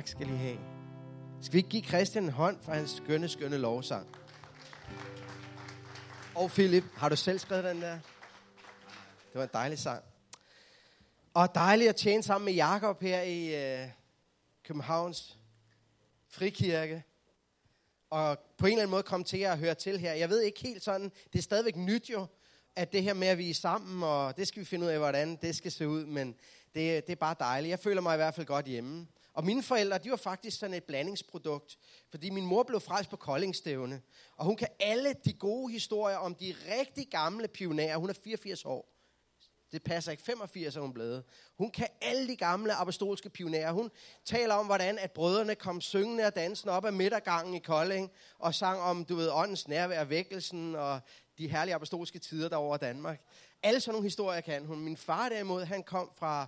Tak skal I have. Skal vi ikke give Christian en hånd for hans skønne, skønne lovsang? Og Philip, har du selv skrevet den der? Det var en dejlig sang. Og dejligt at tjene sammen med Jakob her i øh, Københavns Frikirke. Og på en eller anden måde komme til at høre til her. Jeg ved ikke helt sådan, det er stadigvæk nyt jo, at det her med, at vi er sammen, og det skal vi finde ud af, hvordan det skal se ud, men det, det er bare dejligt. Jeg føler mig i hvert fald godt hjemme. Og mine forældre, de var faktisk sådan et blandingsprodukt, fordi min mor blev frelst på Koldingstævne, og hun kan alle de gode historier om de rigtig gamle pionerer. Hun er 84 år. Det passer ikke. 85 er hun blevet. Hun kan alle de gamle apostolske pionerer. Hun taler om, hvordan at brødrene kom syngende og dansende op ad midtergangen i Kolding, og sang om, du ved, åndens nærvær, vækkelsen og de herlige apostolske tider der over Danmark. Alle sådan nogle historier kan hun. Min far derimod, han kom fra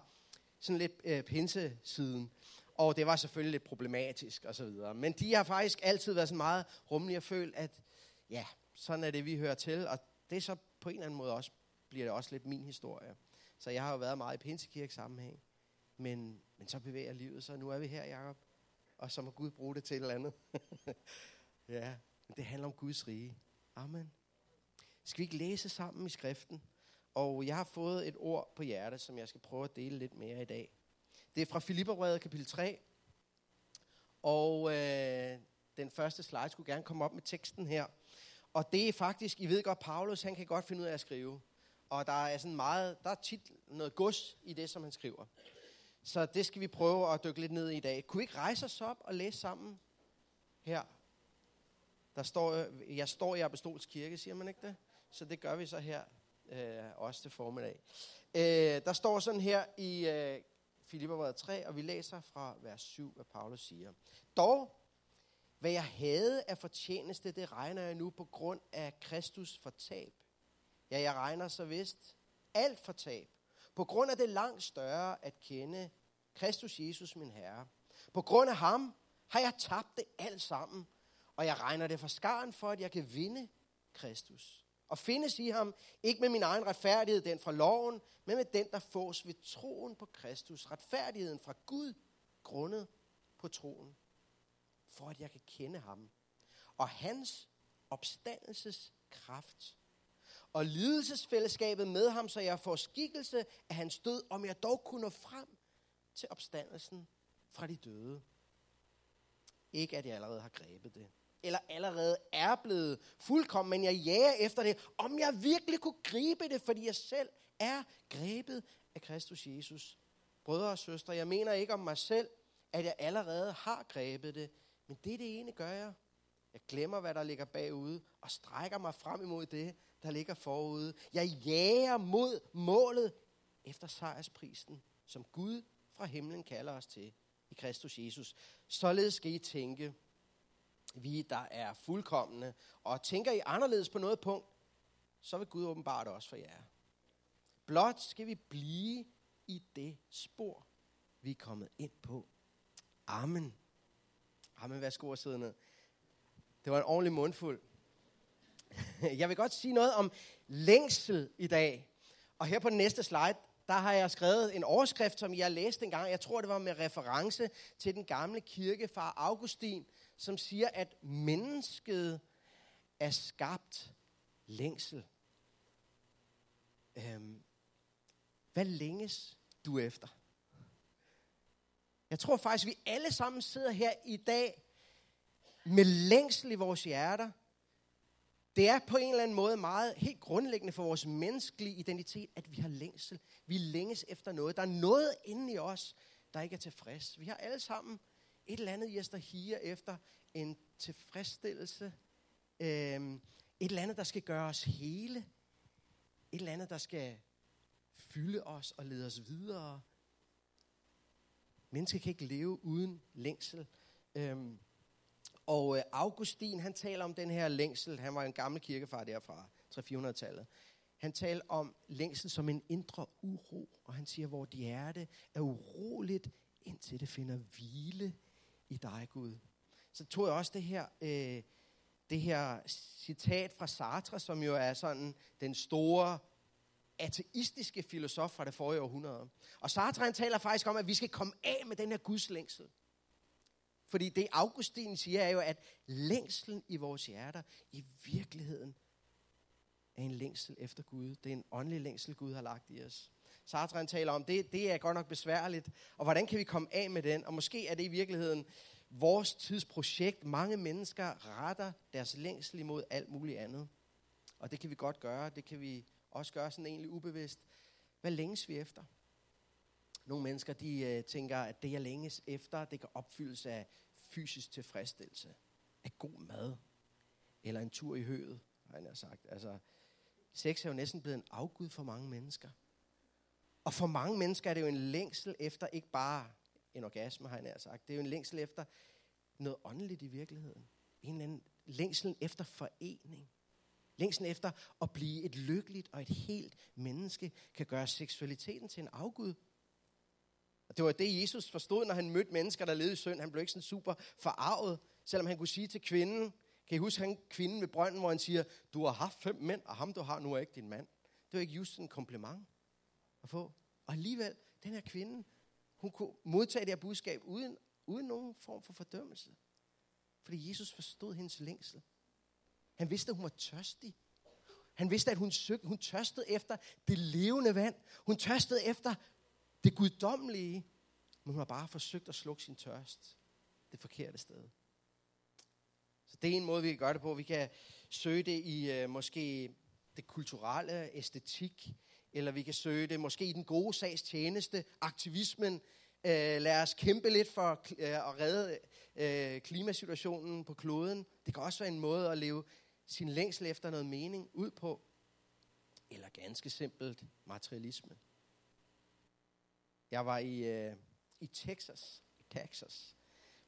sådan lidt øh, pinsesiden. Og det var selvfølgelig lidt problematisk og så videre. Men de har faktisk altid været sådan meget rummelige og følt, at ja, sådan er det, vi hører til. Og det er så på en eller anden måde også, bliver det også lidt min historie. Så jeg har jo været meget i Pinsekirke sammenhæng. Men, men så bevæger livet sig. Nu er vi her, Jacob. Og så må Gud bruge det til et eller andet. ja, men det handler om Guds rige. Amen. Skal vi ikke læse sammen i skriften? Og jeg har fået et ord på hjertet, som jeg skal prøve at dele lidt mere i dag. Det er fra Filipperbrevet kapitel 3. Og øh, den første slide skulle gerne komme op med teksten her. Og det er faktisk, I ved godt, Paulus, han kan godt finde ud af at skrive. Og der er sådan meget, der er tit noget gods i det, som han skriver. Så det skal vi prøve at dykke lidt ned i i dag. Kunne I ikke rejse os op og læse sammen her? Der står, jeg står i Apostolsk Kirke, siger man ikke det? Så det gør vi så her, øh, også til formiddag. Øh, der står sådan her i øh, Filipperbrevet 3, og vi læser fra vers 7, hvad Paulus siger. Dog, hvad jeg havde af fortjeneste, det regner jeg nu på grund af Kristus fortab. Ja, jeg regner så vist alt fortab. På grund af det langt større at kende Kristus Jesus, min Herre. På grund af ham har jeg tabt det alt sammen, og jeg regner det for skaren for, at jeg kan vinde Kristus og findes i ham, ikke med min egen retfærdighed, den fra loven, men med den, der fås ved troen på Kristus. Retfærdigheden fra Gud, grundet på troen. For at jeg kan kende ham. Og hans opstandelses kraft. Og lidelsesfællesskabet med ham, så jeg får skikkelse af hans død, om jeg dog kunne nå frem til opstandelsen fra de døde. Ikke at jeg allerede har grebet det eller allerede er blevet fuldkommen, men jeg jager efter det, om jeg virkelig kunne gribe det, fordi jeg selv er grebet af Kristus Jesus. Brødre og søstre, jeg mener ikke om mig selv, at jeg allerede har grebet det, men det det ene gør jeg. Jeg glemmer, hvad der ligger bagude, og strækker mig frem imod det, der ligger forude. Jeg jager mod målet efter sejrsprisen, som Gud fra himlen kalder os til i Kristus Jesus. Således skal I tænke, vi, der er fuldkommende, og tænker I anderledes på noget punkt, så vil Gud åbenbart også for jer. Blot skal vi blive i det spor, vi er kommet ind på. Amen. Amen, værsgo og sidde ned. Det var en ordentlig mundfuld. Jeg vil godt sige noget om længsel i dag. Og her på den næste slide, der har jeg skrevet en overskrift, som jeg læste engang. Jeg tror, det var med reference til den gamle kirkefar Augustin, som siger, at mennesket er skabt længsel. Øhm, hvad længes du efter? Jeg tror faktisk, vi alle sammen sidder her i dag med længsel i vores hjerter. Det er på en eller anden måde meget helt grundlæggende for vores menneskelige identitet, at vi har længsel. Vi længes efter noget. Der er noget inde i os, der ikke er tilfreds. Vi har alle sammen et eller andet i os, der higer efter en tilfredsstillelse. Øhm, et eller andet, der skal gøre os hele. Et eller andet, der skal fylde os og lede os videre. Mennesker kan ikke leve uden længsel. Øhm, og øh, Augustin, han taler om den her længsel. Han var en gammel kirkefar derfra, 300-400-tallet. Han taler om længsel som en indre uro. Og han siger, hvor dit hjerte er uroligt, indtil det finder hvile i dig, Gud. Så tog jeg også det her, øh, det her citat fra Sartre, som jo er sådan den store ateistiske filosof fra det forrige århundrede. Og Sartre han taler faktisk om, at vi skal komme af med den her gudslængsel. Fordi det Augustin siger er jo, at længslen i vores hjerter i virkeligheden er en længsel efter Gud. Det er en åndelig længsel, Gud har lagt i os. Sartre han taler om, det, det er godt nok besværligt, og hvordan kan vi komme af med den? Og måske er det i virkeligheden vores tidsprojekt. Mange mennesker retter deres længsel imod alt muligt andet. Og det kan vi godt gøre. Det kan vi også gøre sådan egentlig ubevidst. Hvad længes vi efter? Nogle mennesker, de øh, tænker, at det jeg længes efter, det kan opfyldes af fysisk tilfredsstillelse. Af god mad. Eller en tur i høet, har han sagt. Altså, sex er jo næsten blevet en afgud for mange mennesker. Og for mange mennesker er det jo en længsel efter ikke bare en orgasme, har jeg sagt. Det er jo en længsel efter noget åndeligt i virkeligheden. En eller anden længsel efter forening. Længsel efter at blive et lykkeligt og et helt menneske, kan gøre seksualiteten til en afgud. Og det var det, Jesus forstod, når han mødte mennesker, der levede i synd. Han blev ikke sådan super forarvet, selvom han kunne sige til kvinden, kan I huske han, kvinden ved brønden, hvor han siger, du har haft fem mænd, og ham du har nu er ikke din mand. Det var ikke just en kompliment at få. Og alligevel, den her kvinde, hun kunne modtage det her budskab uden, uden nogen form for fordømmelse. Fordi Jesus forstod hendes længsel. Han vidste, at hun var tørstig. Han vidste, at hun, søgte, hun tørstede efter det levende vand. Hun tørstede efter det guddommelige. Men hun har bare forsøgt at slukke sin tørst det forkerte sted. Så det er en måde, vi kan gøre det på. Vi kan søge det i øh, måske det kulturelle, æstetik, eller vi kan søge det måske i den gode sags tjeneste, aktivismen. Øh, lad os kæmpe lidt for øh, at redde øh, klimasituationen på kloden. Det kan også være en måde at leve sin længsel efter noget mening ud på. Eller ganske simpelt materialisme. Jeg var i, øh, i Texas, Texas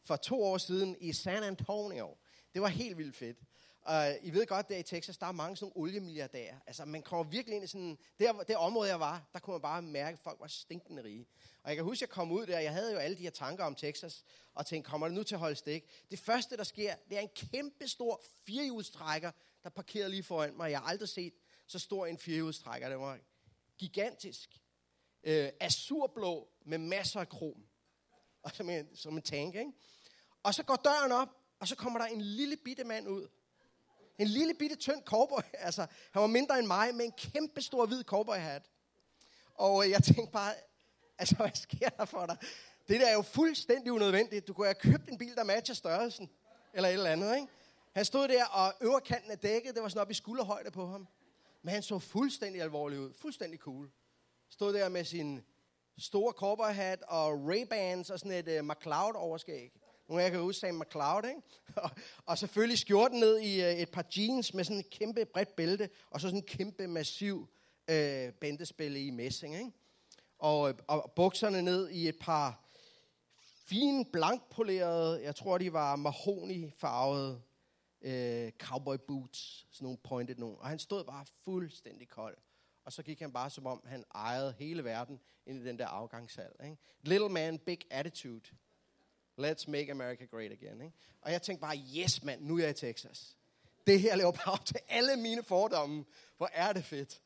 for to år siden i San Antonio. Det var helt vildt fedt. Og I ved godt, der i Texas, der er mange sådan oliemilliardærer. Altså, man kommer virkelig ind i sådan... Der, det område, jeg var, der kunne man bare mærke, at folk var stinkende rige. Og jeg kan huske, at jeg kom ud der, jeg havde jo alle de her tanker om Texas, og tænkte, kommer det nu til at holde stik? Det første, der sker, det er en kæmpe stor firehjulstrækker, der parkerede lige foran mig. Jeg har aldrig set så stor en firehjulstrækker. Det var gigantisk. Øh, azurblå med masser af krom. Og som en, som en tank, ikke? Og så går døren op, og så kommer der en lille bitte mand ud. En lille bitte tynd cowboy. Altså, han var mindre end mig, med en kæmpe stor hvid cowboyhat. Og øh, jeg tænkte bare, altså, hvad sker der for dig? Det der er jo fuldstændig unødvendigt. Du kunne have købt en bil, der matcher størrelsen. Eller et eller andet, ikke? Han stod der, og øverkanten af dækket, det var sådan op i skulderhøjde på ham. Men han så fuldstændig alvorlig ud. Fuldstændig cool. Stod der med sin store cowboyhat og Ray-Bans og sådan et øh, uh, McLeod-overskæg. Nogle af jer kan huske Sam McCloud, ikke? og, og selvfølgelig skjorten ned i øh, et par jeans med sådan et kæmpe bredt bælte, og så sådan en kæmpe massiv øh, bæntespille i messing, ikke? Og, øh, og bukserne ned i et par fine, blankpolerede, jeg tror de var mahoni farvede øh, cowboy boots, sådan nogle pointed nogle. Og han stod bare fuldstændig kold. Og så gik han bare som om, han ejede hele verden ind i den der afgangshal. Ikke? Little man, big attitude. Let's make America great again. Ikke? Og jeg tænkte bare, yes mand, nu er jeg i Texas. Det her laver bare op til alle mine fordomme. Hvor er det fedt.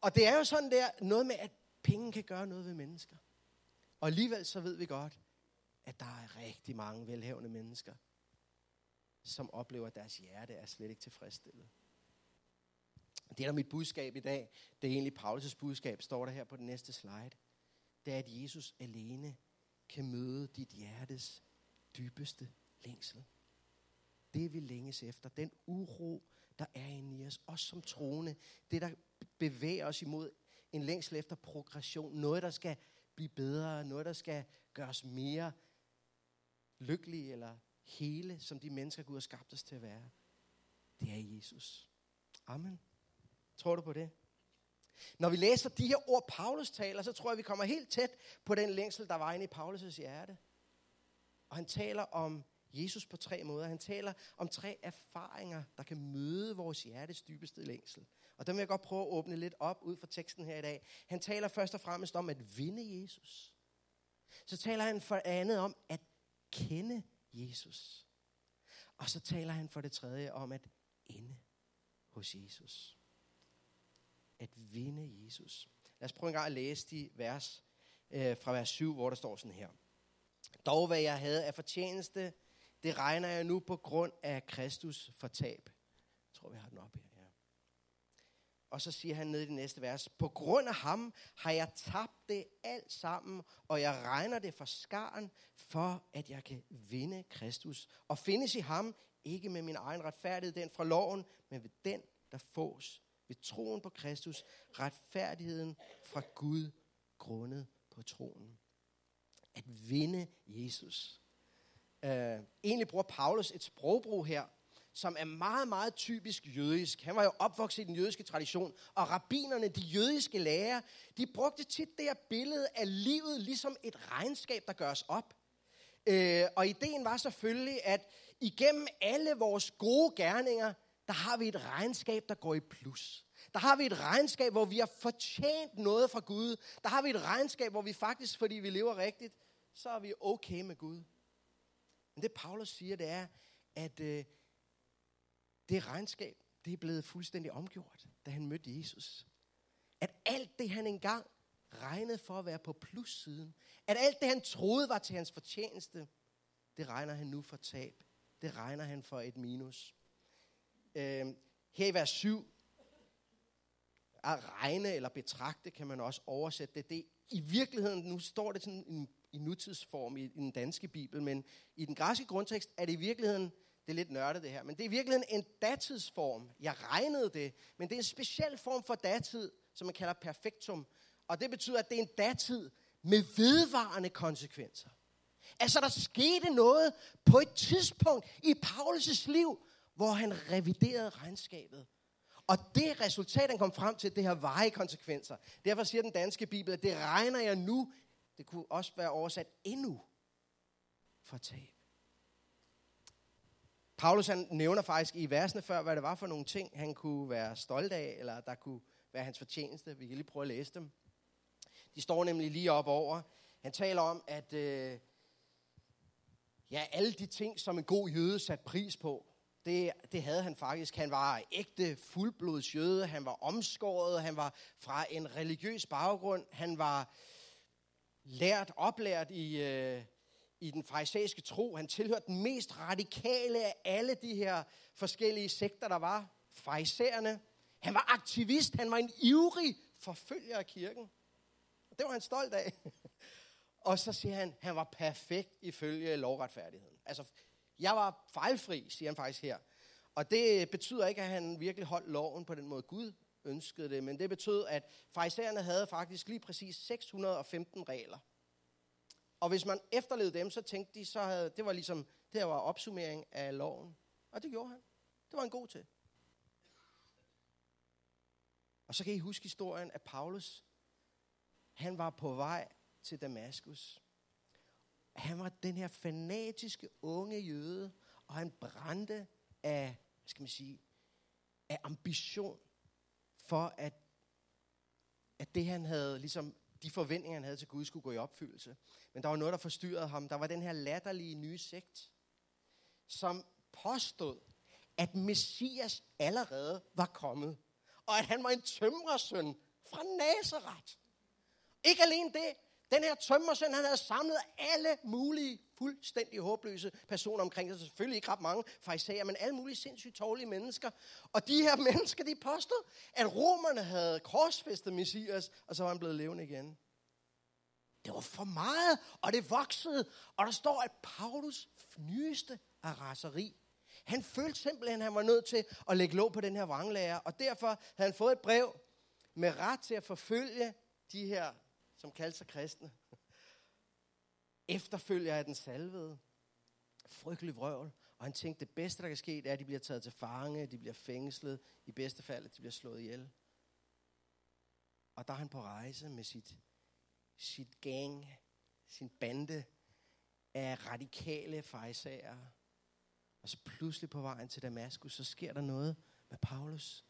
Og det er jo sådan der, noget med, at penge kan gøre noget ved mennesker. Og alligevel så ved vi godt, at der er rigtig mange velhavende mennesker, som oplever, at deres hjerte er slet ikke tilfredsstillet. Det, der er mit budskab i dag, det er egentlig Paulus' budskab, står der her på den næste slide. Det er, at Jesus alene kan møde dit hjertes dybeste længsel. Det vi længes efter, den uro, der er inde i os, også som troende, det der bevæger os imod en længsel efter progression, noget der skal blive bedre, noget der skal gøres mere lykkelige eller hele, som de mennesker Gud har skabt os til at være. Det er Jesus. Amen. Tror du på det? Når vi læser de her ord, Paulus taler, så tror jeg, vi kommer helt tæt på den længsel, der var inde i Paulus' hjerte. Og han taler om Jesus på tre måder. Han taler om tre erfaringer, der kan møde vores hjertes dybeste længsel. Og dem vil jeg godt prøve at åbne lidt op ud fra teksten her i dag. Han taler først og fremmest om at vinde Jesus. Så taler han for andet om at kende Jesus. Og så taler han for det tredje om at ende hos Jesus at vinde Jesus. Lad os prøve en gang at læse de vers øh, fra vers 7, hvor der står sådan her. Dog hvad jeg havde af fortjeneste, det regner jeg nu på grund af Kristus fortab. Jeg tror, vi har den op her. Ja. Og så siger han ned i det næste vers, på grund af ham har jeg tabt det alt sammen, og jeg regner det for skaren, for at jeg kan vinde Kristus. Og findes i ham, ikke med min egen retfærdighed, den fra loven, men ved den, der fås ved troen på Kristus, retfærdigheden fra Gud, grundet på troen. At vinde Jesus. Øh, egentlig bruger Paulus et sprogbrug her, som er meget, meget typisk jødisk. Han var jo opvokset i den jødiske tradition, og rabbinerne, de jødiske lærer, de brugte tit det her billede af livet ligesom et regnskab, der gøres op. Øh, og ideen var selvfølgelig, at igennem alle vores gode gerninger, der har vi et regnskab, der går i plus. Der har vi et regnskab, hvor vi har fortjent noget fra Gud. Der har vi et regnskab, hvor vi faktisk, fordi vi lever rigtigt, så er vi okay med Gud. Men det Paulus siger, det er, at øh, det regnskab, det er blevet fuldstændig omgjort, da han mødte Jesus. At alt det, han engang regnede for at være på plussiden, at alt det, han troede var til hans fortjeneste, det regner han nu for tab. Det regner han for et minus. Øh, her i vers 7, at regne eller betragte, kan man også oversætte det. det I virkeligheden, nu står det sådan i, i nutidsform i, i den danske bibel, men i den græske grundtekst er det i virkeligheden det er lidt nørdet det her, men det er virkelig en datidsform. Jeg regnede det, men det er en speciel form for datid, som man kalder perfektum. Og det betyder, at det er en datid med vedvarende konsekvenser. Altså, der skete noget på et tidspunkt i Paulus' liv, hvor han reviderede regnskabet. Og det resultat, han kom frem til, det har veje konsekvenser. Derfor siger den danske bibel, at det regner jeg nu, det kunne også være oversat endnu, for tab. Paulus han nævner faktisk i versene før, hvad det var for nogle ting, han kunne være stolt af, eller der kunne være hans fortjeneste. Vi kan lige prøve at læse dem. De står nemlig lige op over. Han taler om, at øh, ja, alle de ting, som en god jøde satte pris på, det, det havde han faktisk. Han var ægte fuldblods jøde, han var omskåret, han var fra en religiøs baggrund, han var lært, oplært i, øh, i den farisæiske tro. Han tilhørte den mest radikale af alle de her forskellige sekter, der var. Farisæerne. Han var aktivist. Han var en ivrig forfølger af kirken. Det var han stolt af. Og så siger han, han var perfekt ifølge lovretfærdigheden. Altså, jeg var fejlfri, siger han faktisk her. Og det betyder ikke, at han virkelig holdt loven på den måde, Gud ønskede det. Men det betød, at farisæerne havde faktisk lige præcis 615 regler. Og hvis man efterlevede dem, så tænkte de, så havde, det var ligesom, det her var opsummering af loven. Og det gjorde han. Det var en god til. Og så kan I huske historien af Paulus. Han var på vej til Damaskus. Han var den her fanatiske unge jøde, og han brændte af, hvad skal man sige, af ambition for, at, at det han havde ligesom de forventninger, han havde til Gud, skulle gå i opfyldelse. Men der var noget, der forstyrrede ham. Der var den her latterlige nye sekt, som påstod, at Messias allerede var kommet. Og at han var en tømrersøn fra Nazareth. Ikke alene det. Den her tømmersøn, han havde samlet alle mulige fuldstændig håbløse personer omkring sig. Selvfølgelig ikke ret mange fariserer, men alle mulige sindssygt tårlige mennesker. Og de her mennesker, de påstod, at romerne havde korsfæstet Messias, og så var han blevet levende igen. Det var for meget, og det voksede. Og der står, at Paulus nyeste af raseri. Han følte simpelthen, at han var nødt til at lægge låg på den her vranglærer, og derfor havde han fået et brev med ret til at forfølge de her, som kaldte sig kristne. Efterfølger af den salvede. Frygtelig vrøvl. Og han tænkte, det bedste, der kan ske, det er, at de bliver taget til fange, de bliver fængslet, i bedste fald, at de bliver slået ihjel. Og der er han på rejse med sit sit gang, sin bande af radikale fejsager. Og så pludselig på vejen til Damaskus, så sker der noget med Paulus.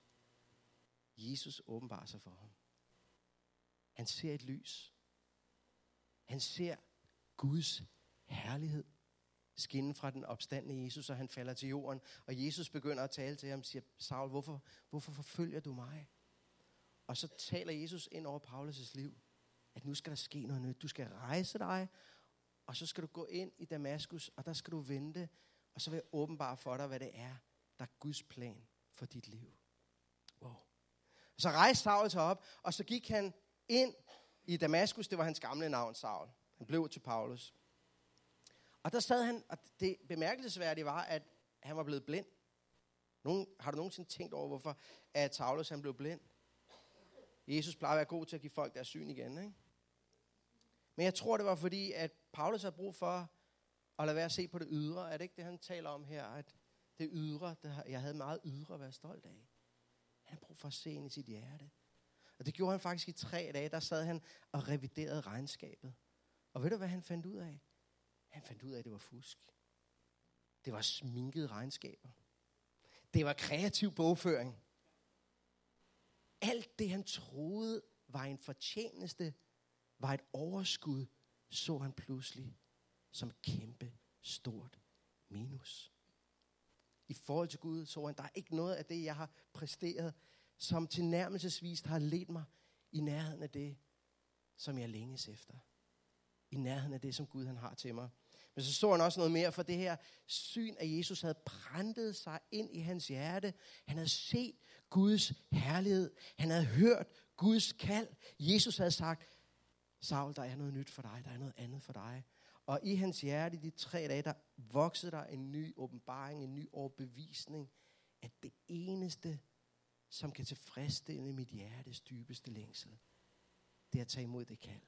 Jesus åbenbarer sig for ham. Han ser et lys. Han ser Guds herlighed skinne fra den opstandende Jesus, og han falder til jorden. Og Jesus begynder at tale til ham og siger, Saul, hvorfor, hvorfor forfølger du mig? Og så taler Jesus ind over Paulus' liv at nu skal der ske noget nyt. Du skal rejse dig, og så skal du gå ind i Damaskus, og der skal du vente og så vil jeg åbenbare for dig, hvad det er, der er Guds plan for dit liv. Wow. Så rejste Saul sig op, og så gik han ind i Damaskus. Det var hans gamle navn, Saul. Han blev til Paulus. Og der sad han, og det bemærkelsesværdige var, at han var blevet blind. Nogen, har du nogensinde tænkt over, hvorfor at Saulus han blev blind? Jesus plejer at være god til at give folk deres syn igen, ikke? Men jeg tror, det var fordi, at Paulus har brug for at lade være at se på det ydre. Er det ikke det, han taler om her? At det ydre, det, jeg havde meget ydre at være stolt af. Han har brug for at se ind i sit hjerte. Og det gjorde han faktisk i tre dage. Der sad han og reviderede regnskabet. Og ved du, hvad han fandt ud af? Han fandt ud af, at det var fusk. Det var sminkede regnskaber. Det var kreativ bogføring. Alt det, han troede var en fortjeneste, var et overskud, så han pludselig som et kæmpe stort minus. I forhold til Gud så han, der er ikke noget af det, jeg har præsteret, som tilnærmelsesvist har ledt mig i nærheden af det, som jeg længes efter. I nærheden af det, som Gud han har til mig. Men så så han også noget mere, for det her syn af Jesus havde præntet sig ind i hans hjerte. Han havde set Guds herlighed. Han havde hørt Guds kald. Jesus havde sagt, Saul, der er noget nyt for dig, der er noget andet for dig. Og i hans hjerte, de tre dage, der voksede der en ny åbenbaring, en ny overbevisning, at det eneste, som kan tilfredsstille mit hjertes dybeste længsel, det er at tage imod det kald.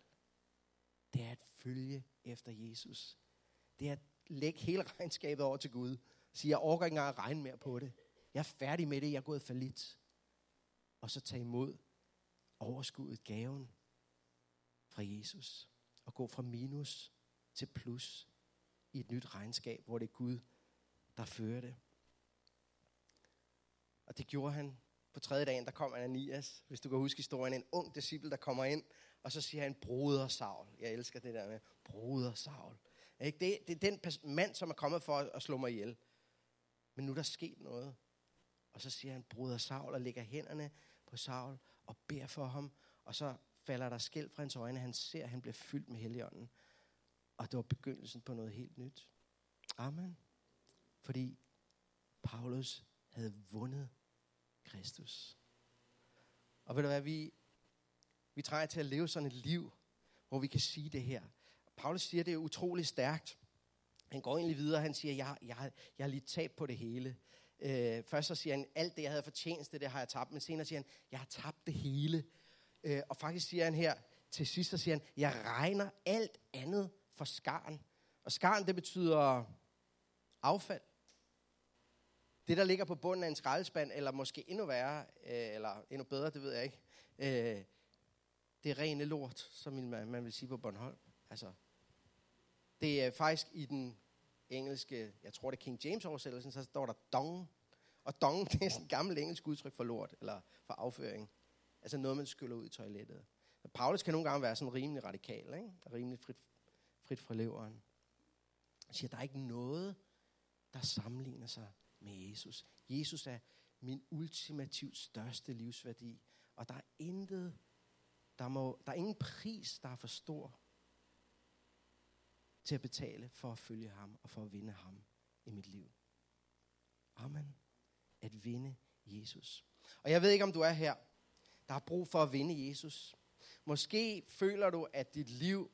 Det er at følge efter Jesus. Det er at lægge hele regnskabet over til Gud. Sige, jeg overgår ikke engang at regne mere på det. Jeg er færdig med det, jeg er gået for lidt. Og så tage imod overskuddet, gaven fra Jesus. Og gå fra minus til plus i et nyt regnskab, hvor det er Gud, der fører det. Og det gjorde han på tredje dagen, der kom Ananias, hvis du kan huske historien, en ung disciple, der kommer ind, og så siger han, broder Saul. Jeg elsker det der med, broder Saul. Ikke? Det, det er den mand, som er kommet for at slå mig ihjel. Men nu er der sket noget. Og så siger han, broder Saul, og lægger hænderne på Saul, og beder for ham. Og så falder der skæld fra hans øjne. Han ser, at han bliver fyldt med helligånden. Og det var begyndelsen på noget helt nyt. Amen. Fordi Paulus havde vundet Kristus. Og ved du hvad, vi, vi trænger til at leve sådan et liv, hvor vi kan sige det her. Paulus siger, det er utrolig stærkt. Han går egentlig videre, han siger, jeg, jeg, jeg har lidt tab på det hele. Øh, først så siger han, alt det, jeg havde fortjent, det, det har jeg tabt. Men senere siger han, jeg har tabt det hele. Øh, og faktisk siger han her, til sidst så siger han, jeg regner alt andet for skarn. Og skarn, det betyder affald. Det, der ligger på bunden af en skraldespand, eller måske endnu værre, øh, eller endnu bedre, det ved jeg ikke, øh, det er rene lort, som man, man vil sige på Bornholm. Altså, det er faktisk i den engelske, jeg tror det er King James oversættelsen, så står der dong. Og dong, det er sådan et gammelt engelsk udtryk for lort, eller for afføring. Altså noget, man skyller ud i toilettet. Paulus kan nogle gange være sådan rimelig radikal, ikke? rimelig frit, frit fra leveren. Han siger, der er ikke noget, der sammenligner sig med Jesus. Jesus er min ultimativt største livsværdi. Og der er intet, der, må, der er ingen pris, der er for stor til at betale for at følge ham og for at vinde ham i mit liv. Amen. At vinde Jesus. Og jeg ved ikke, om du er her, der har brug for at vinde Jesus. Måske føler du, at dit liv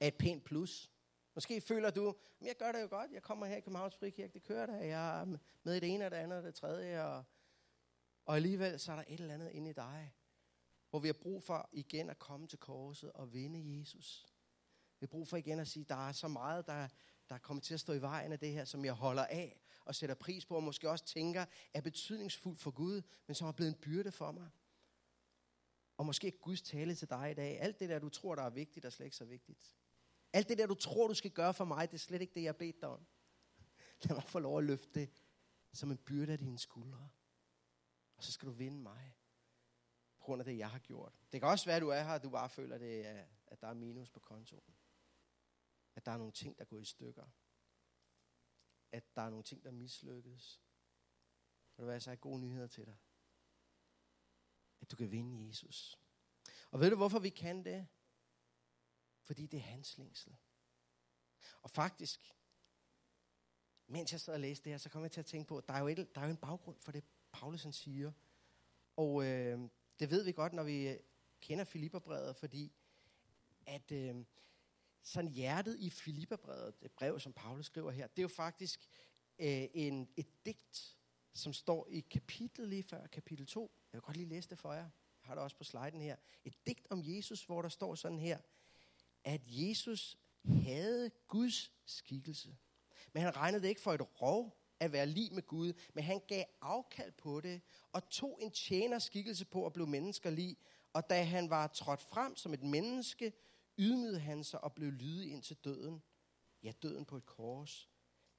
er et pænt plus. Måske føler du, at jeg gør det jo godt. Jeg kommer her i Københavns Frikirke, det kører der. Jeg er med i det ene og det andet og det tredje. Og, og alligevel så er der et eller andet inde i dig, hvor vi har brug for igen at komme til korset og vinde Jesus. Vi har brug for igen at sige, at der er så meget, der, der kommer til at stå i vejen af det her, som jeg holder af og sætter pris på, og måske også tænker er betydningsfuldt for Gud, men som er blevet en byrde for mig. Og måske Guds tale til dig i dag. Alt det der, du tror, der er vigtigt, er slet ikke så vigtigt. Alt det der, du tror, du skal gøre for mig, det er slet ikke det, jeg har bedt dig om. Lad mig få lov at løfte det som en byrde af dine skuldre. Og så skal du vinde mig. På grund af det, jeg har gjort. Det kan også være, at du er her, og du bare føler, det, at der er minus på kontoen. At der er nogle ting, der går i stykker. At der er nogle ting, der mislykkes. Og du være, så er gode nyheder til dig. At du kan vinde Jesus. Og ved du, hvorfor vi kan det? Fordi det er hans længsel. Og faktisk, mens jeg sad og læste det her, så kom jeg til at tænke på, at der er jo, et, der er jo en baggrund for det, Paulus han siger. Og øh, det ved vi godt, når vi kender Filipperbrevet, fordi at øh, sådan hjertet i Filipperbrevet, det brev, som Paulus skriver her, det er jo faktisk øh, en, et digt, som står i kapitlet lige før, kapitel 2. Jeg vil godt lige læse det for jer. Jeg har det også på sliden her. Et digt om Jesus, hvor der står sådan her, at Jesus havde Guds skikkelse. Men han regnede det ikke for et rov at være lige med Gud, men han gav afkald på det, og tog en tjener skikkelse på at blive mennesker lige. Og da han var trådt frem som et menneske, ydmygede han sig og blev lydig ind til døden. Ja, døden på et kors.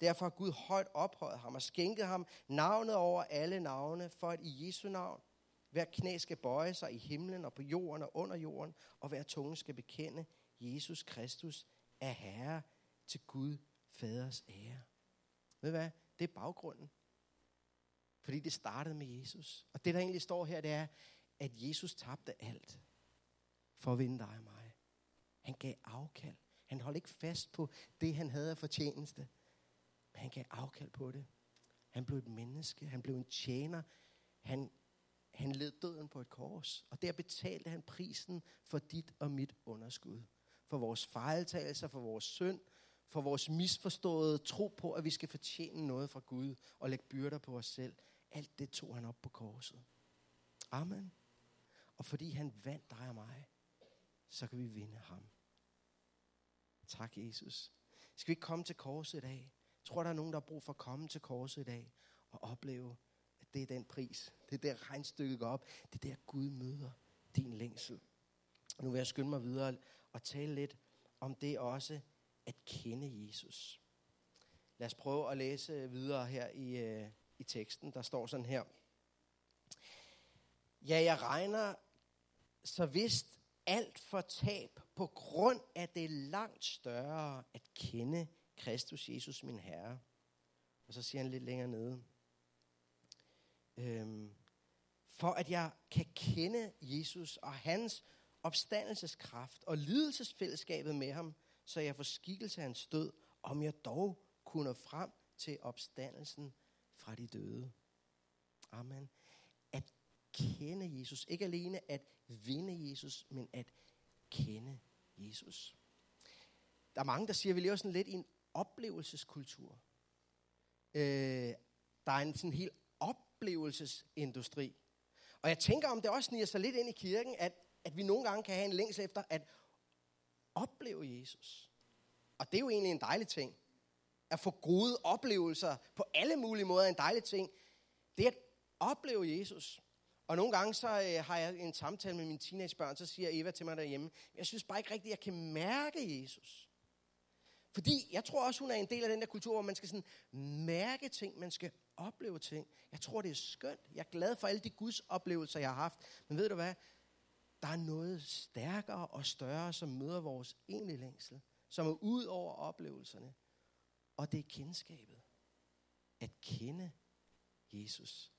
Derfor har Gud højt ophøjet ham og skænket ham navnet over alle navne, for at i Jesu navn hver knæ skal bøje sig i himlen og på jorden og under jorden, og hver tunge skal bekende, Jesus Kristus er Herre til Gud Faders ære. Ved du hvad? Det er baggrunden. Fordi det startede med Jesus. Og det, der egentlig står her, det er, at Jesus tabte alt for at vinde dig og mig. Han gav afkald. Han holdt ikke fast på det, han havde af fortjeneste. Men han gav afkald på det. Han blev et menneske. Han blev en tjener. Han, han led døden på et kors. Og der betalte han prisen for dit og mit underskud. For vores fejltagelser, for vores synd, for vores misforståede tro på, at vi skal fortjene noget fra Gud og lægge byrder på os selv. Alt det tog han op på korset. Amen. Og fordi han vandt dig og mig, så kan vi vinde ham. Tak, Jesus. Skal vi ikke komme til korset i dag? Jeg tror, der er nogen, der har brug for at komme til korset i dag og opleve, at det er den pris. Det er der regnstykket går op. Det er der Gud møder din længsel. Nu vil jeg skynde mig videre og tale lidt om det også at kende Jesus. Lad os prøve at læse videre her i, øh, i teksten. Der står sådan her. Ja, jeg regner så vist alt for tab på grund af det langt større at kende Kristus Jesus, min Herre. Og så siger han lidt længere nede. Øhm, for at jeg kan kende Jesus og hans opstandelseskraft og lidelsesfællesskabet med ham, så jeg får skikkelse af hans død, om jeg dog kunne frem til opstandelsen fra de døde. Amen. At kende Jesus. Ikke alene at vinde Jesus, men at kende Jesus. Der er mange, der siger, at vi lever sådan lidt i en oplevelseskultur. Øh, der er en sådan helt oplevelsesindustri. Og jeg tænker, om det også sniger sig lidt ind i kirken, at, at vi nogle gange kan have en længsel efter at opleve Jesus. Og det er jo egentlig en dejlig ting. At få gode oplevelser på alle mulige måder er en dejlig ting. Det er at opleve Jesus. Og nogle gange så øh, har jeg en samtale med mine teenagebørn, så siger Eva til mig derhjemme, jeg synes bare ikke rigtigt, at jeg kan mærke Jesus. Fordi jeg tror også, hun er en del af den der kultur, hvor man skal sådan mærke ting, man skal opleve ting. Jeg tror, det er skønt. Jeg er glad for alle de Guds oplevelser, jeg har haft. Men ved du hvad? Der er noget stærkere og større, som møder vores egentlige længsel. Som er ud over oplevelserne. Og det er kendskabet. At kende Jesus.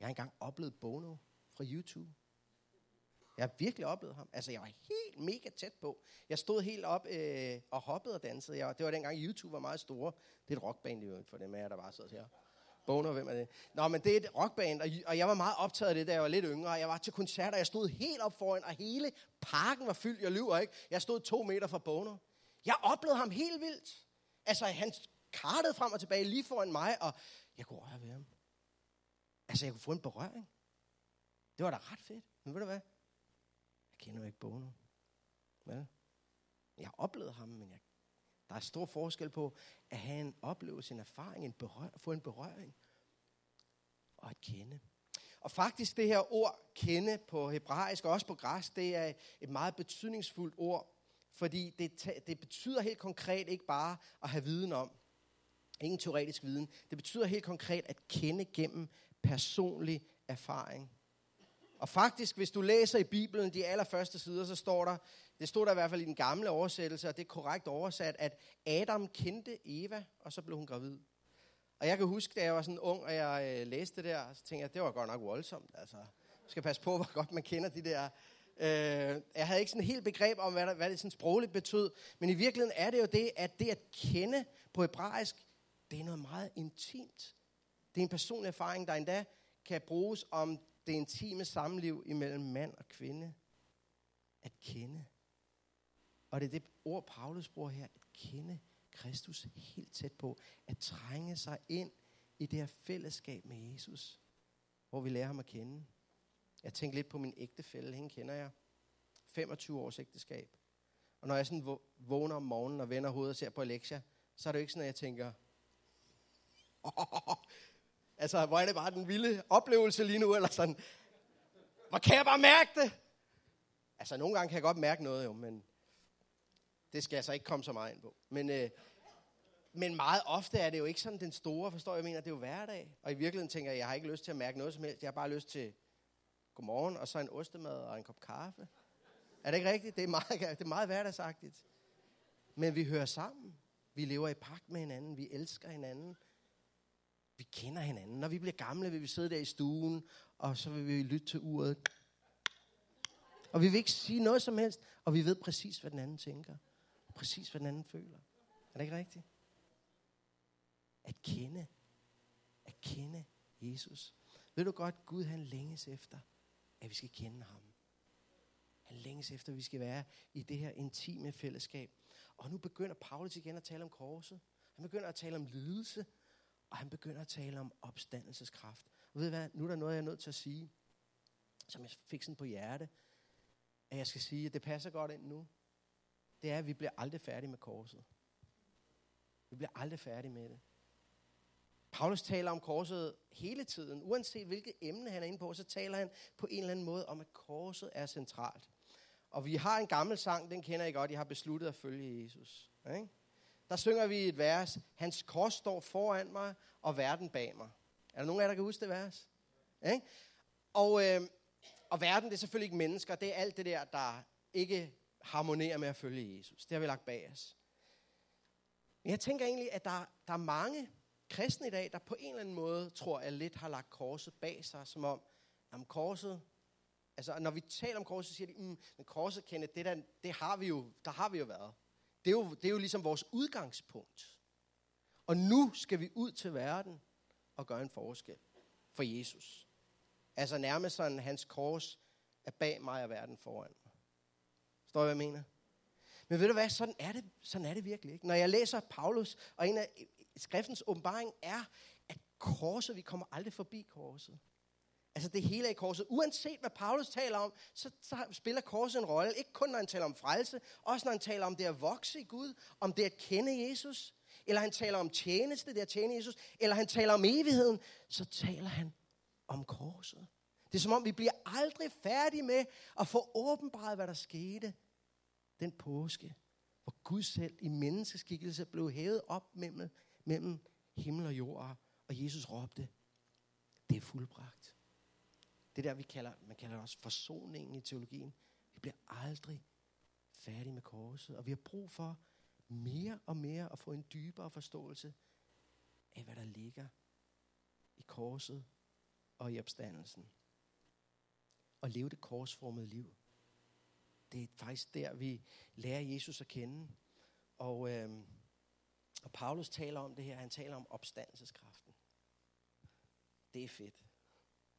Jeg har engang oplevet Bono fra YouTube. Jeg har virkelig oplevet ham. Altså, jeg var helt mega tæt på. Jeg stod helt op øh, og hoppede og dansede. Jeg, det var dengang YouTube var meget store. Det er et rockband, for dem af jer, der var så her. Bono, hvem er det? Nå, men det er et rockband, og, og jeg var meget optaget af det, da jeg var lidt yngre. Jeg var til koncerter, jeg stod helt op foran, og hele parken var fyldt. Jeg lyver ikke. Jeg stod to meter fra Bono. Jeg oplevede ham helt vildt. Altså, han kartede frem og tilbage lige foran mig, og jeg kunne røre ved ham. Altså, jeg kunne få en berøring. Det var da ret fedt. Men ved du hvad? Jeg kender jo ikke Bono. Vel? Jeg oplevede ham, men jeg, der er stor forskel på at have en oplevelse, en erfaring, en berør, få en berøring og at kende. Og faktisk det her ord kende på hebraisk og også på græsk, det er et meget betydningsfuldt ord, fordi det, det betyder helt konkret ikke bare at have viden om, ingen teoretisk viden, det betyder helt konkret at kende gennem personlig erfaring. Og faktisk, hvis du læser i Bibelen de allerførste sider, så står der, det stod der i hvert fald i den gamle oversættelse, og det er korrekt oversat, at Adam kendte Eva, og så blev hun gravid. Og jeg kan huske, da jeg var sådan ung, og jeg øh, læste det der, så tænkte jeg, det var godt nok voldsomt. Altså, man skal passe på, hvor godt man kender de der. Øh, jeg havde ikke sådan helt begreb om, hvad, der, hvad det sådan sprogligt betød, men i virkeligheden er det jo det, at det at kende på hebraisk, Det er noget meget intimt. Det er en personlig erfaring, der endda kan bruges om det intime samliv imellem mand og kvinde. At kende. Og det er det ord, Paulus bruger her. At kende Kristus helt tæt på. At trænge sig ind i det her fællesskab med Jesus. Hvor vi lærer ham at kende. Jeg tænker lidt på min ægtefælle. Hende kender jeg. 25 års ægteskab. Og når jeg sådan vågner om morgenen og vender hovedet og ser på Alexia, så er det jo ikke sådan, at jeg tænker, oh, altså, hvor er det bare den vilde oplevelse lige nu, eller sådan, hvor kan jeg bare mærke det? Altså, nogle gange kan jeg godt mærke noget jo, men det skal jeg så ikke komme så meget ind på. Men, øh, men meget ofte er det jo ikke sådan den store, forstår jeg, jeg mener, det er jo hverdag. Og i virkeligheden tænker jeg, jeg har ikke lyst til at mærke noget som helst. Jeg har bare lyst til godmorgen, og så en ostemad og en kop kaffe. Er det ikke rigtigt? Det er meget, det er meget hverdagsagtigt. Men vi hører sammen. Vi lever i pagt med hinanden. Vi elsker hinanden. Vi kender hinanden. Når vi bliver gamle, vil vi sidde der i stuen, og så vil vi lytte til uret. Og vi vil ikke sige noget som helst, og vi ved præcis, hvad den anden tænker. Præcis, hvad den anden føler. Er det ikke rigtigt? At kende. At kende Jesus. Ved du godt, Gud han længes efter, at vi skal kende ham. Han længes efter, at vi skal være i det her intime fællesskab. Og nu begynder Paulus igen at tale om korset. Han begynder at tale om lidelse, og han begynder at tale om opstandelseskraft. Og ved I hvad, nu er der noget, jeg er nødt til at sige, som jeg fik sådan på hjerte, at jeg skal sige, at det passer godt ind nu. Det er, at vi bliver aldrig færdige med korset. Vi bliver aldrig færdige med det. Paulus taler om korset hele tiden. Uanset hvilket emne han er inde på, så taler han på en eller anden måde om, at korset er centralt. Og vi har en gammel sang, den kender I godt, jeg har besluttet at følge Jesus. Ikke? Der synger vi et vers, hans kors står foran mig, og verden bag mig. Er der nogen af jer, der kan huske det vers? Ikke? Og, øh, og verden, det er selvfølgelig ikke mennesker, det er alt det der, der ikke harmonerer med at følge Jesus. Det har vi lagt bag os. Men jeg tænker egentlig, at der, der er mange kristne i dag, der på en eller anden måde tror, at lidt har lagt korset bag sig, som om, om korset, altså når vi taler om korset, så siger de, mm, men korset, Kenneth, det, der, det har vi jo, der har vi jo været. Det er jo, det er jo ligesom vores udgangspunkt. Og nu skal vi ud til verden og gøre en forskel for Jesus. Altså nærmest sådan, hans kors er bag mig og verden foran mig. Står I, hvad jeg mener? Men ved du hvad, sådan er det, sådan er det virkelig ikke. Når jeg læser Paulus, og en af skriftens åbenbaring er, at korset, vi kommer aldrig forbi korset. Altså det hele er i korset. Uanset hvad Paulus taler om, så, så spiller korset en rolle. Ikke kun når han taler om frelse, også når han taler om det at vokse i Gud, om det at kende Jesus, eller han taler om tjeneste, det at tjene Jesus, eller han taler om evigheden, så taler han om korset. Det er som om, vi bliver aldrig færdige med at få åbenbaret, hvad der skete den påske, hvor Gud selv i menneskeskikkelse blev hævet op mellem, mellem himmel og jord, og Jesus råbte, det er fuldbragt. Det der, vi kalder, man kalder det også forsoningen i teologien. Vi bliver aldrig færdige med korset, og vi har brug for mere og mere at få en dybere forståelse af, hvad der ligger i korset og i opstandelsen. Og leve det korsformede liv. Det er faktisk der, vi lærer Jesus at kende. Og, øh, og Paulus taler om det her. Han taler om opstandelseskraften. Det er fedt.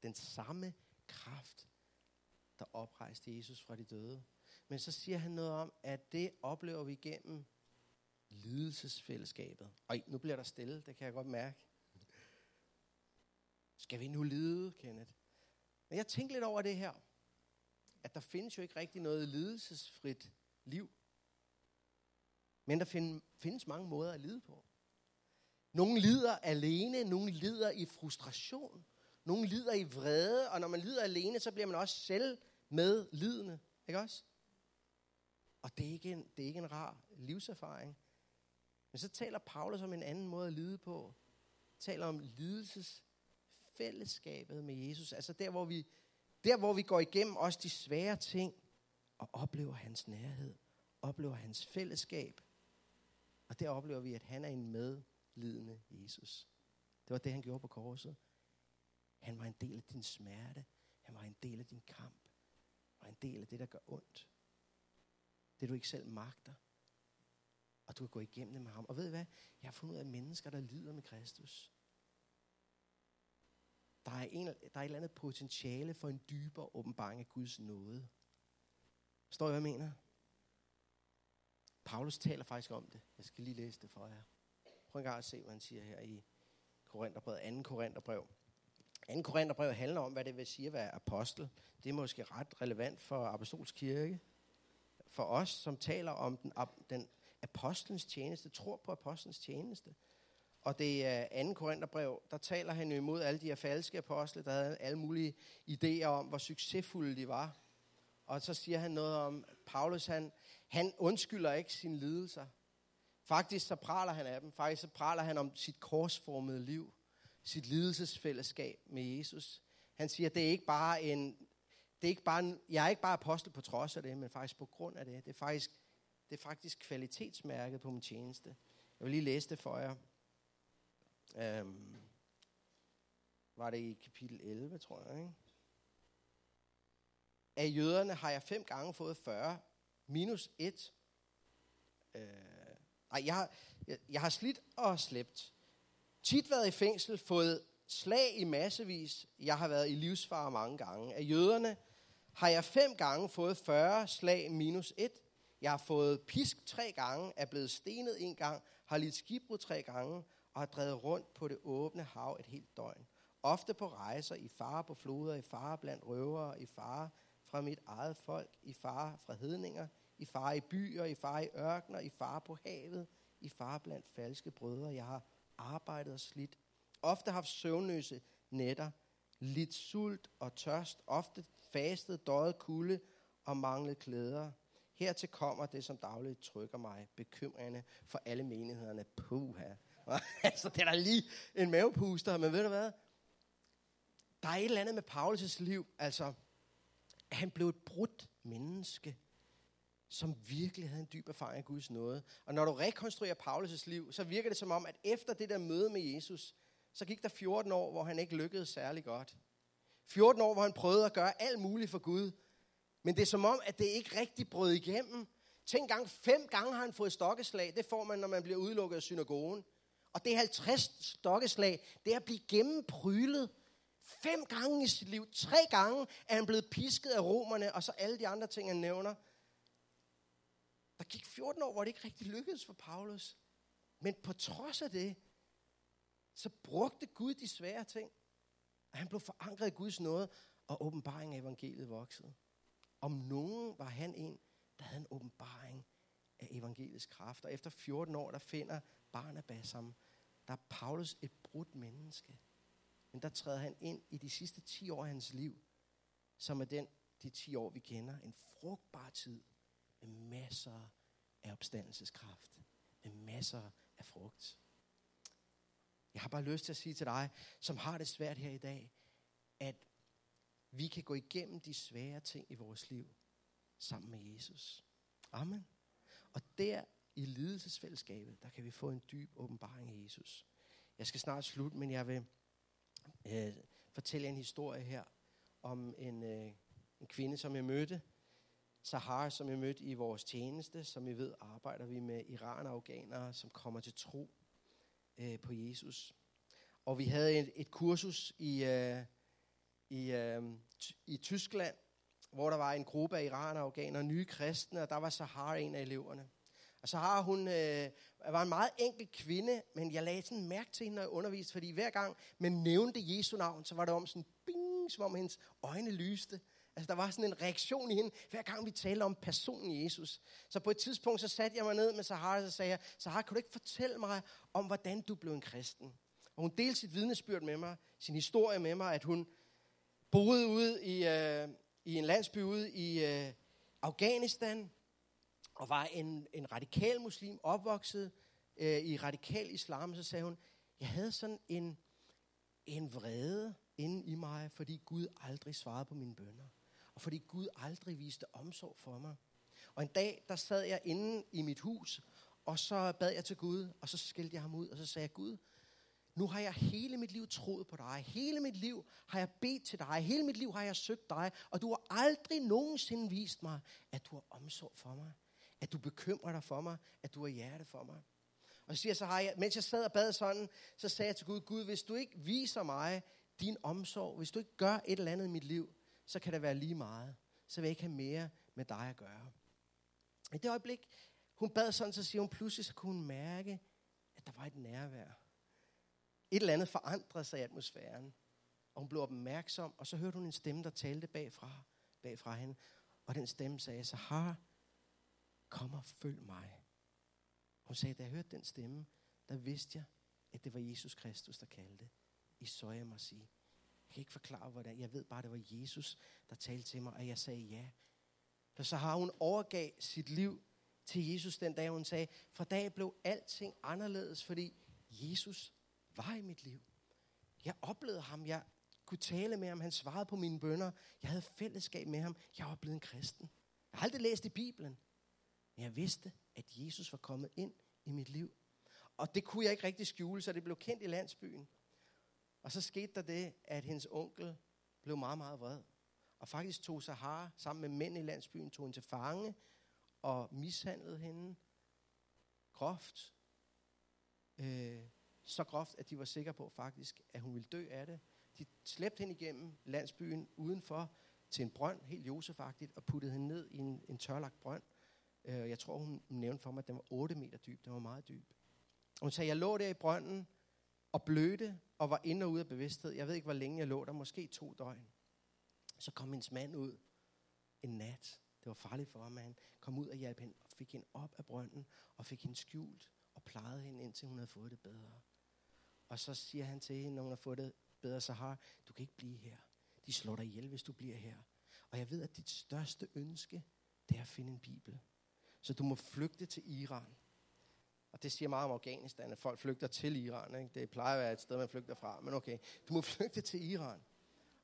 Den samme kraft, der oprejste Jesus fra de døde. Men så siger han noget om, at det oplever vi gennem lidelsesfællesskabet. Og nu bliver der stille, det kan jeg godt mærke. Skal vi nu lide, Kenneth? Men jeg tænkte lidt over det her at der findes jo ikke rigtig noget lidelsesfrit liv. Men der findes mange måder at lide på. Nogle lider alene, nogle lider i frustration, nogle lider i vrede, og når man lider alene, så bliver man også selv med lidende. Ikke også? Og det er ikke en, det er ikke en rar livserfaring. Men så taler Paulus om en anden måde at lide på. Taler om lidelsesfællesskabet med Jesus. Altså der, hvor vi der, hvor vi går igennem også de svære ting, og oplever hans nærhed, oplever hans fællesskab. Og der oplever vi, at han er en medlidende Jesus. Det var det, han gjorde på korset. Han var en del af din smerte. Han var en del af din kamp. Han var en del af det, der gør ondt. Det du ikke selv magter. og du kan gå igennem det med ham. Og ved I hvad? Jeg har fundet ud af mennesker, der lider med Kristus. Der er, en, der er et eller andet potentiale for en dybere åbenbaring af Guds nåde. Står jeg, hvad jeg mener? Paulus taler faktisk om det. Jeg skal lige læse det for jer. Prøv en gang at se, hvad han siger her i Korintherbrevet, 2. Korintherbrev. 2. Korintherbrev handler om, hvad det vil sige at være apostel. Det er måske ret relevant for apostolsk kirke. For os, som taler om den, den apostlens tjeneste, tror på apostlens tjeneste. Og det er 2. Korintherbrev, der taler han jo imod alle de her falske apostle, der havde alle mulige idéer om, hvor succesfulde de var. Og så siger han noget om, Paulus han, han undskylder ikke sine lidelser. Faktisk så praler han af dem. Faktisk så praler han om sit korsformede liv. Sit lidelsesfællesskab med Jesus. Han siger, det er ikke bare en, det er ikke bare en, jeg er ikke bare apostel på trods af det, men faktisk på grund af det. Det er faktisk, det er faktisk kvalitetsmærket på min tjeneste. Jeg vil lige læse det for jer. Øhm, var det i kapitel 11, tror jeg, ikke? Af jøderne har jeg fem gange fået 40 minus 1. Øh, ej, jeg har, jeg, jeg har slidt og slæbt. Tit været i fængsel, fået slag i massevis. Jeg har været i livsfare mange gange. Af jøderne har jeg fem gange fået 40 slag minus 1. Jeg har fået pisk tre gange, er blevet stenet en gang, har lidt skibbrud tre gange, og har drevet rundt på det åbne hav et helt døgn. Ofte på rejser, i fare på floder, i fare blandt røvere, i fare fra mit eget folk, i fare fra hedninger, i fare i byer, i fare i ørkner, i fare på havet, i fare blandt falske brødre. Jeg har arbejdet og slidt. Ofte haft søvnløse nætter, lidt sult og tørst, ofte fastet, døjet kulde og manglet klæder. Hertil kommer det, som dagligt trykker mig, bekymrende for alle menighederne. Puha. altså, det er da lige en mavepuster, men ved du hvad? Der er et eller andet med Paulus' liv, altså, han blev et brudt menneske, som virkelig havde en dyb erfaring af Guds nåde. Og når du rekonstruerer Paulus' liv, så virker det som om, at efter det der møde med Jesus, så gik der 14 år, hvor han ikke lykkedes særlig godt. 14 år, hvor han prøvede at gøre alt muligt for Gud. Men det er som om, at det ikke rigtig brød igennem. Tænk gang, fem gange har han fået stokkeslag. Det får man, når man bliver udelukket af synagogen. Og det er 50 stokkeslag. Det er at blive gennemprylet Fem gange i sit liv, tre gange er han blevet pisket af romerne, og så alle de andre ting, han nævner. Gik 14 år, hvor det ikke rigtig lykkedes for Paulus. Men på trods af det, så brugte Gud de svære ting. Og han blev forankret i Guds nåde, og åbenbaringen af evangeliet voksede. Om nogen var han en, der havde en åbenbaring af evangeliets kraft. Og efter 14 år, der finder Barnabas ham. Der er Paulus et brudt menneske. Men der træder han ind i de sidste 10 år af hans liv, som er den, de 10 år, vi kender. En frugtbar tid med masser af opstandelseskraft. Med masser af frugt. Jeg har bare lyst til at sige til dig, som har det svært her i dag, at vi kan gå igennem de svære ting i vores liv sammen med Jesus. Amen. Og der i lidelsesfællesskabet, der kan vi få en dyb åbenbaring af Jesus. Jeg skal snart slutte, men jeg vil øh, fortælle en historie her om en, øh, en kvinde, som jeg mødte. Sahar, som jeg mødte i vores tjeneste. Som I ved, arbejder vi med iranafghanere, som kommer til tro øh, på Jesus. Og vi havde et, et kursus i, øh, i, øh, i Tyskland, hvor der var en gruppe af iranafghanere, nye kristne, og der var Sahar en af eleverne. Og Sahar, hun, øh, var en meget enkel kvinde, men jeg lagde sådan mærke til hende, når jeg underviste, fordi hver gang man nævnte Jesu navn, så var det om sådan, bing, som om hendes øjne lyste. Altså, der var sådan en reaktion i hende, hver gang vi talte om personen Jesus. Så på et tidspunkt, så satte jeg mig ned med Sahara, og så sagde jeg, Sahara, kan du ikke fortælle mig om, hvordan du blev en kristen? Og hun delte sit vidnesbyrd med mig, sin historie med mig, at hun boede ude i, øh, i en landsby ude i øh, Afghanistan, og var en, en radikal muslim, opvokset øh, i radikal islam, så sagde hun, jeg havde sådan en, en vrede inde i mig, fordi Gud aldrig svarede på mine bønder. Og fordi Gud aldrig viste omsorg for mig. Og en dag, der sad jeg inde i mit hus, og så bad jeg til Gud, og så skældte jeg ham ud, og så sagde jeg, Gud, nu har jeg hele mit liv troet på dig. Hele mit liv har jeg bedt til dig. Hele mit liv har jeg søgt dig. Og du har aldrig nogensinde vist mig, at du har omsorg for mig at du bekymrer dig for mig, at du er hjerte for mig. Og så siger så har jeg, mens jeg sad og bad sådan, så sagde jeg til Gud, Gud, hvis du ikke viser mig din omsorg, hvis du ikke gør et eller andet i mit liv, så kan det være lige meget. Så vil jeg ikke have mere med dig at gøre. I det øjeblik, hun bad sådan, så siger hun pludselig, så kunne hun mærke, at der var et nærvær. Et eller andet forandrede sig i atmosfæren. Og hun blev opmærksom, og så hørte hun en stemme, der talte bagfra, bagfra hende. Og den stemme sagde, så har kom og følg mig. Hun sagde, da jeg hørte den stemme, der vidste jeg, at det var Jesus Kristus, der kaldte. I så jeg mig sige. Jeg kan ikke forklare, hvordan. Jeg ved bare, det var Jesus, der talte til mig, og jeg sagde ja. For så har hun overgav sit liv til Jesus den dag, hun sagde, fra dag blev alting anderledes, fordi Jesus var i mit liv. Jeg oplevede ham, jeg kunne tale med ham, han svarede på mine bønder, jeg havde fællesskab med ham, jeg var blevet en kristen. Jeg har aldrig læst i Bibelen, men jeg vidste, at Jesus var kommet ind i mit liv. Og det kunne jeg ikke rigtig skjule, så det blev kendt i landsbyen. Og så skete der det, at hendes onkel blev meget, meget vred. Og faktisk tog Sahara sammen med mænd i landsbyen, tog hende til fange og mishandlede hende groft. Øh, så groft, at de var sikre på faktisk, at hun ville dø af det. De slæbte hende igennem landsbyen udenfor til en brønd, helt josefagtigt, og puttede hende ned i en, en tørlagt brønd. Øh, jeg tror, hun nævnte for mig, at den var 8 meter dyb. Den var meget dyb. Og hun sagde, jeg lå der i brønden og blødte og var inde og ud af bevidsthed. Jeg ved ikke, hvor længe jeg lå der. Måske to døgn. Så kom hendes mand ud en nat. Det var farligt for ham, at han kom ud og hjalp hende og fik hende op af brønden og fik hende skjult og plejede hende, indtil hun havde fået det bedre. Og så siger han til hende, når hun har fået det bedre, så har du kan ikke blive her. De slår dig ihjel, hvis du bliver her. Og jeg ved, at dit største ønske, det er at finde en bibel. Så du må flygte til Iran. Og det siger meget om Afghanistan, at folk flygter til Iran. Ikke? Det plejer at være et sted, man flygter fra. Men okay, du må flygte til Iran.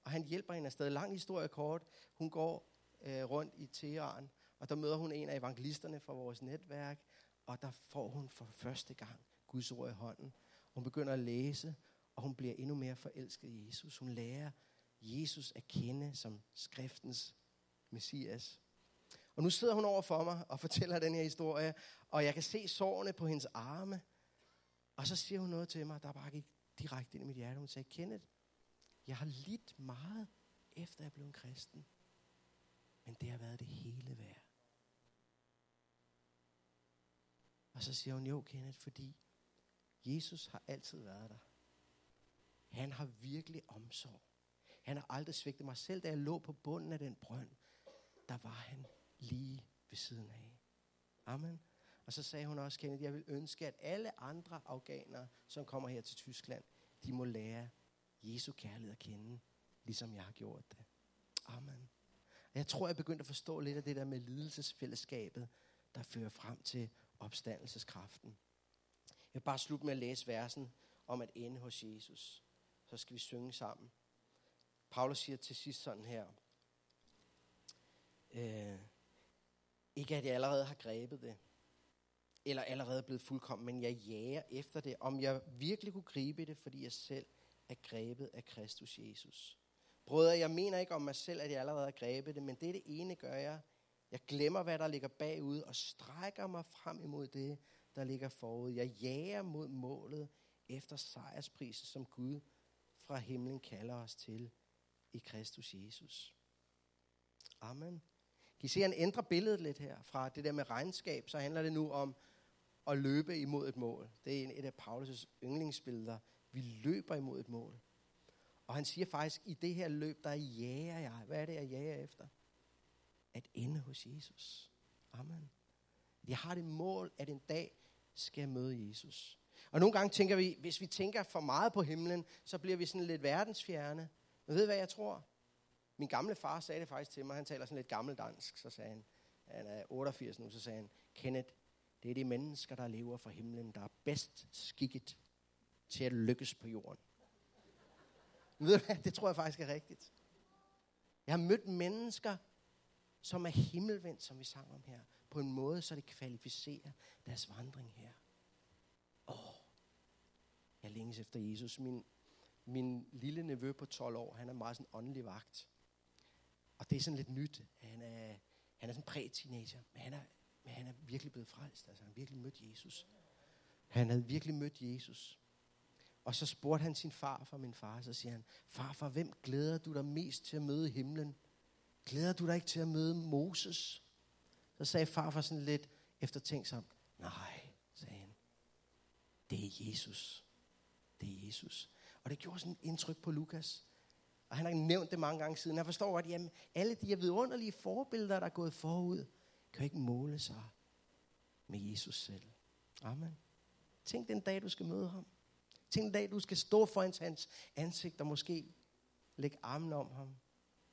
Og han hjælper hende afsted. Lang historie kort. Hun går øh, rundt i Teheran, og der møder hun en af evangelisterne fra vores netværk, og der får hun for første gang Guds ord i hånden. Hun begynder at læse, og hun bliver endnu mere forelsket i Jesus. Hun lærer Jesus at kende som skriftens messias. Og nu sidder hun over for mig og fortæller den her historie, og jeg kan se sårene på hendes arme. Og så siger hun noget til mig, der bare gik direkte ind i mit hjerte. Hun sagde, Kenneth, jeg har lidt meget, efter jeg blev en kristen. Men det har været det hele værd. Og så siger hun, jo Kenneth, fordi Jesus har altid været der. Han har virkelig omsorg. Han har aldrig svigtet mig. Selv da jeg lå på bunden af den brønd, der var han lige ved siden af. Amen. Og så sagde hun også, Kenneth, jeg vil ønske, at alle andre afghanere, som kommer her til Tyskland, de må lære Jesu kærlighed at kende, ligesom jeg har gjort det. Amen. Og jeg tror, jeg begyndte at forstå lidt af det der med lidelsesfællesskabet, der fører frem til opstandelseskraften. Jeg vil bare slutte med at læse versen om at ende hos Jesus. Så skal vi synge sammen. Paulus siger til sidst sådan her. Øh, ikke at jeg allerede har grebet det, eller allerede er blevet fuldkommen, men jeg jager efter det, om jeg virkelig kunne gribe det, fordi jeg selv er grebet af Kristus Jesus. Brødre, jeg mener ikke om mig selv, at jeg allerede har grebet det, men det, det ene gør jeg. Jeg glemmer, hvad der ligger bagud, og strækker mig frem imod det, der ligger forud. Jeg jager mod målet efter sejrsprisen, som Gud fra himlen kalder os til i Kristus Jesus. Amen. Kan I se, at han ændrer billedet lidt her? Fra det der med regnskab, så handler det nu om at løbe imod et mål. Det er et af Paulus' yndlingsbilleder. Vi løber imod et mål. Og han siger faktisk, i det her løb, der jager jeg. Hvad er det, jeg jager efter? At ende hos Jesus. Amen. Jeg har det mål, at en dag skal jeg møde Jesus. Og nogle gange tænker vi, hvis vi tænker for meget på himlen, så bliver vi sådan lidt verdensfjerne. Men ved I, hvad jeg tror? Min gamle far sagde det faktisk til mig. Han taler sådan lidt gammeldansk. Så sagde han, han er 88 nu, så sagde han, Kenneth, det er de mennesker, der lever fra himlen, der er bedst skikket til at lykkes på jorden. Ved du hvad? Det tror jeg faktisk er rigtigt. Jeg har mødt mennesker, som er himmelvendt, som vi sang om her, på en måde, så det kvalificerer deres vandring her. Åh, oh, jeg længes efter Jesus. Min, min lille nevø på 12 år, han er meget sådan åndelig vagt. Og det er sådan lidt nyt. Han er, han er sådan præ-teenager, men han er Men han er virkelig blevet frelst. Altså, han har virkelig mødt Jesus. Han havde virkelig mødt Jesus. Og så spurgte han sin far for min far, så siger han, far, for hvem glæder du dig mest til at møde himlen? Glæder du dig ikke til at møde Moses? Så sagde far for sådan lidt eftertænksomt, nej, sagde han. Det er Jesus. Det er Jesus. Og det gjorde sådan et indtryk på Lukas. Og han har nævnt det mange gange siden. Han forstår at jamen, alle de her vidunderlige forbilleder, der er gået forud, kan ikke måle sig med Jesus selv. Amen. Tænk den dag, du skal møde ham. Tænk den dag, du skal stå foran hans ansigt og måske lægge armen om ham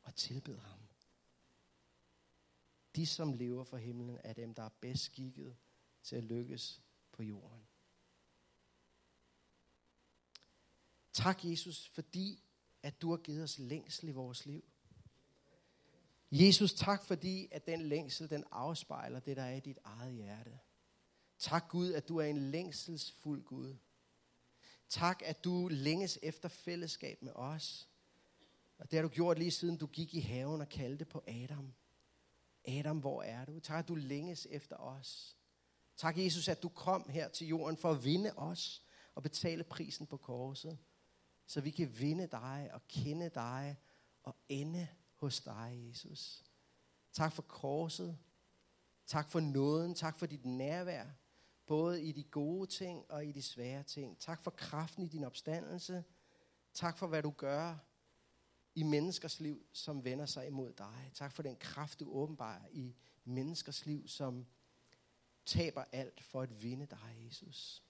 og tilbede ham. De, som lever for himlen, er dem, der er bedst skikket til at lykkes på jorden. Tak, Jesus, fordi at du har givet os længsel i vores liv. Jesus, tak fordi, at den længsel, den afspejler det, der er i dit eget hjerte. Tak Gud, at du er en længselsfuld Gud. Tak, at du længes efter fællesskab med os. Og det har du gjort lige siden du gik i haven og kaldte på Adam. Adam, hvor er du? Tak, at du længes efter os. Tak, Jesus, at du kom her til jorden for at vinde os og betale prisen på korset så vi kan vinde dig og kende dig og ende hos dig, Jesus. Tak for korset. Tak for nåden. Tak for dit nærvær. Både i de gode ting og i de svære ting. Tak for kraften i din opstandelse. Tak for, hvad du gør i menneskers liv, som vender sig imod dig. Tak for den kraft, du åbenbarer i menneskers liv, som taber alt for at vinde dig, Jesus.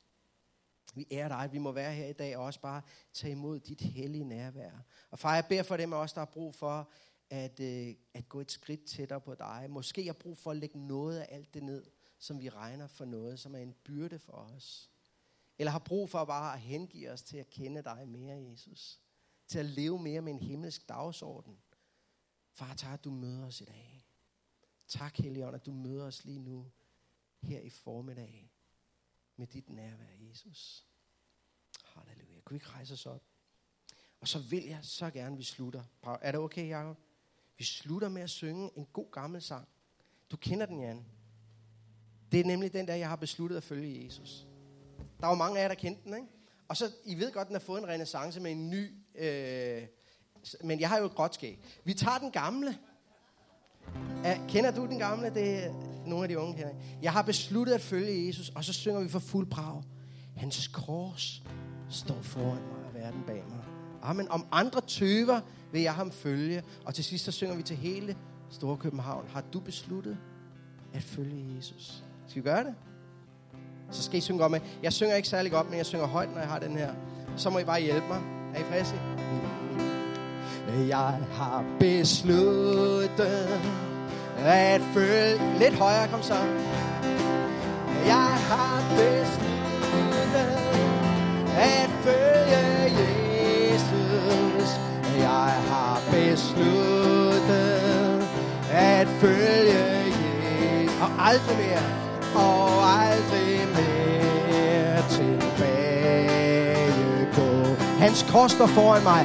Vi ærer dig, vi må være her i dag og også bare tage imod dit hellige nærvær. Og far, jeg beder for dem af os, der har brug for at, øh, at gå et skridt tættere på dig. Måske har brug for at lægge noget af alt det ned, som vi regner for noget, som er en byrde for os. Eller har brug for bare at hengive os til at kende dig mere, Jesus. Til at leve mere med en himmelsk dagsorden. Far, tak, at du møder os i dag. Tak, Helligånd, at du møder os lige nu, her i formiddag med dit nærvær, Jesus. Halleluja. Kunne vi ikke rejse os op? Og så vil jeg så gerne, at vi slutter. Er det okay, Jacob? Vi slutter med at synge en god gammel sang. Du kender den, Jan. Det er nemlig den der, jeg har besluttet at følge Jesus. Der var mange af jer, der kendte den, ikke? Og så, I ved godt, den har fået en renaissance med en ny... Øh, men jeg har jo et gråt skæg. Vi tager den gamle. Er, kender du den gamle? Det er nogle af de unge her. Jeg har besluttet at følge Jesus, og så synger vi for fuld brag. Hans kors står foran mig og verden bag mig. Amen. Om andre tøver vil jeg ham følge. Og til sidst så synger vi til hele Store København. Har du besluttet at følge Jesus? Skal vi gøre det? Så skal I synge godt med. Jeg synger ikke særlig godt, men jeg synger højt, når jeg har den her. Så må I bare hjælpe mig. Er I friske? Jeg har besluttet at følge... Lidt højere, kom så. Jeg har besluttet at følge Jesus. Jeg har besluttet at følge Jesus. Og aldrig mere. Og aldrig mere tilbage gå. Hans kors står foran mig.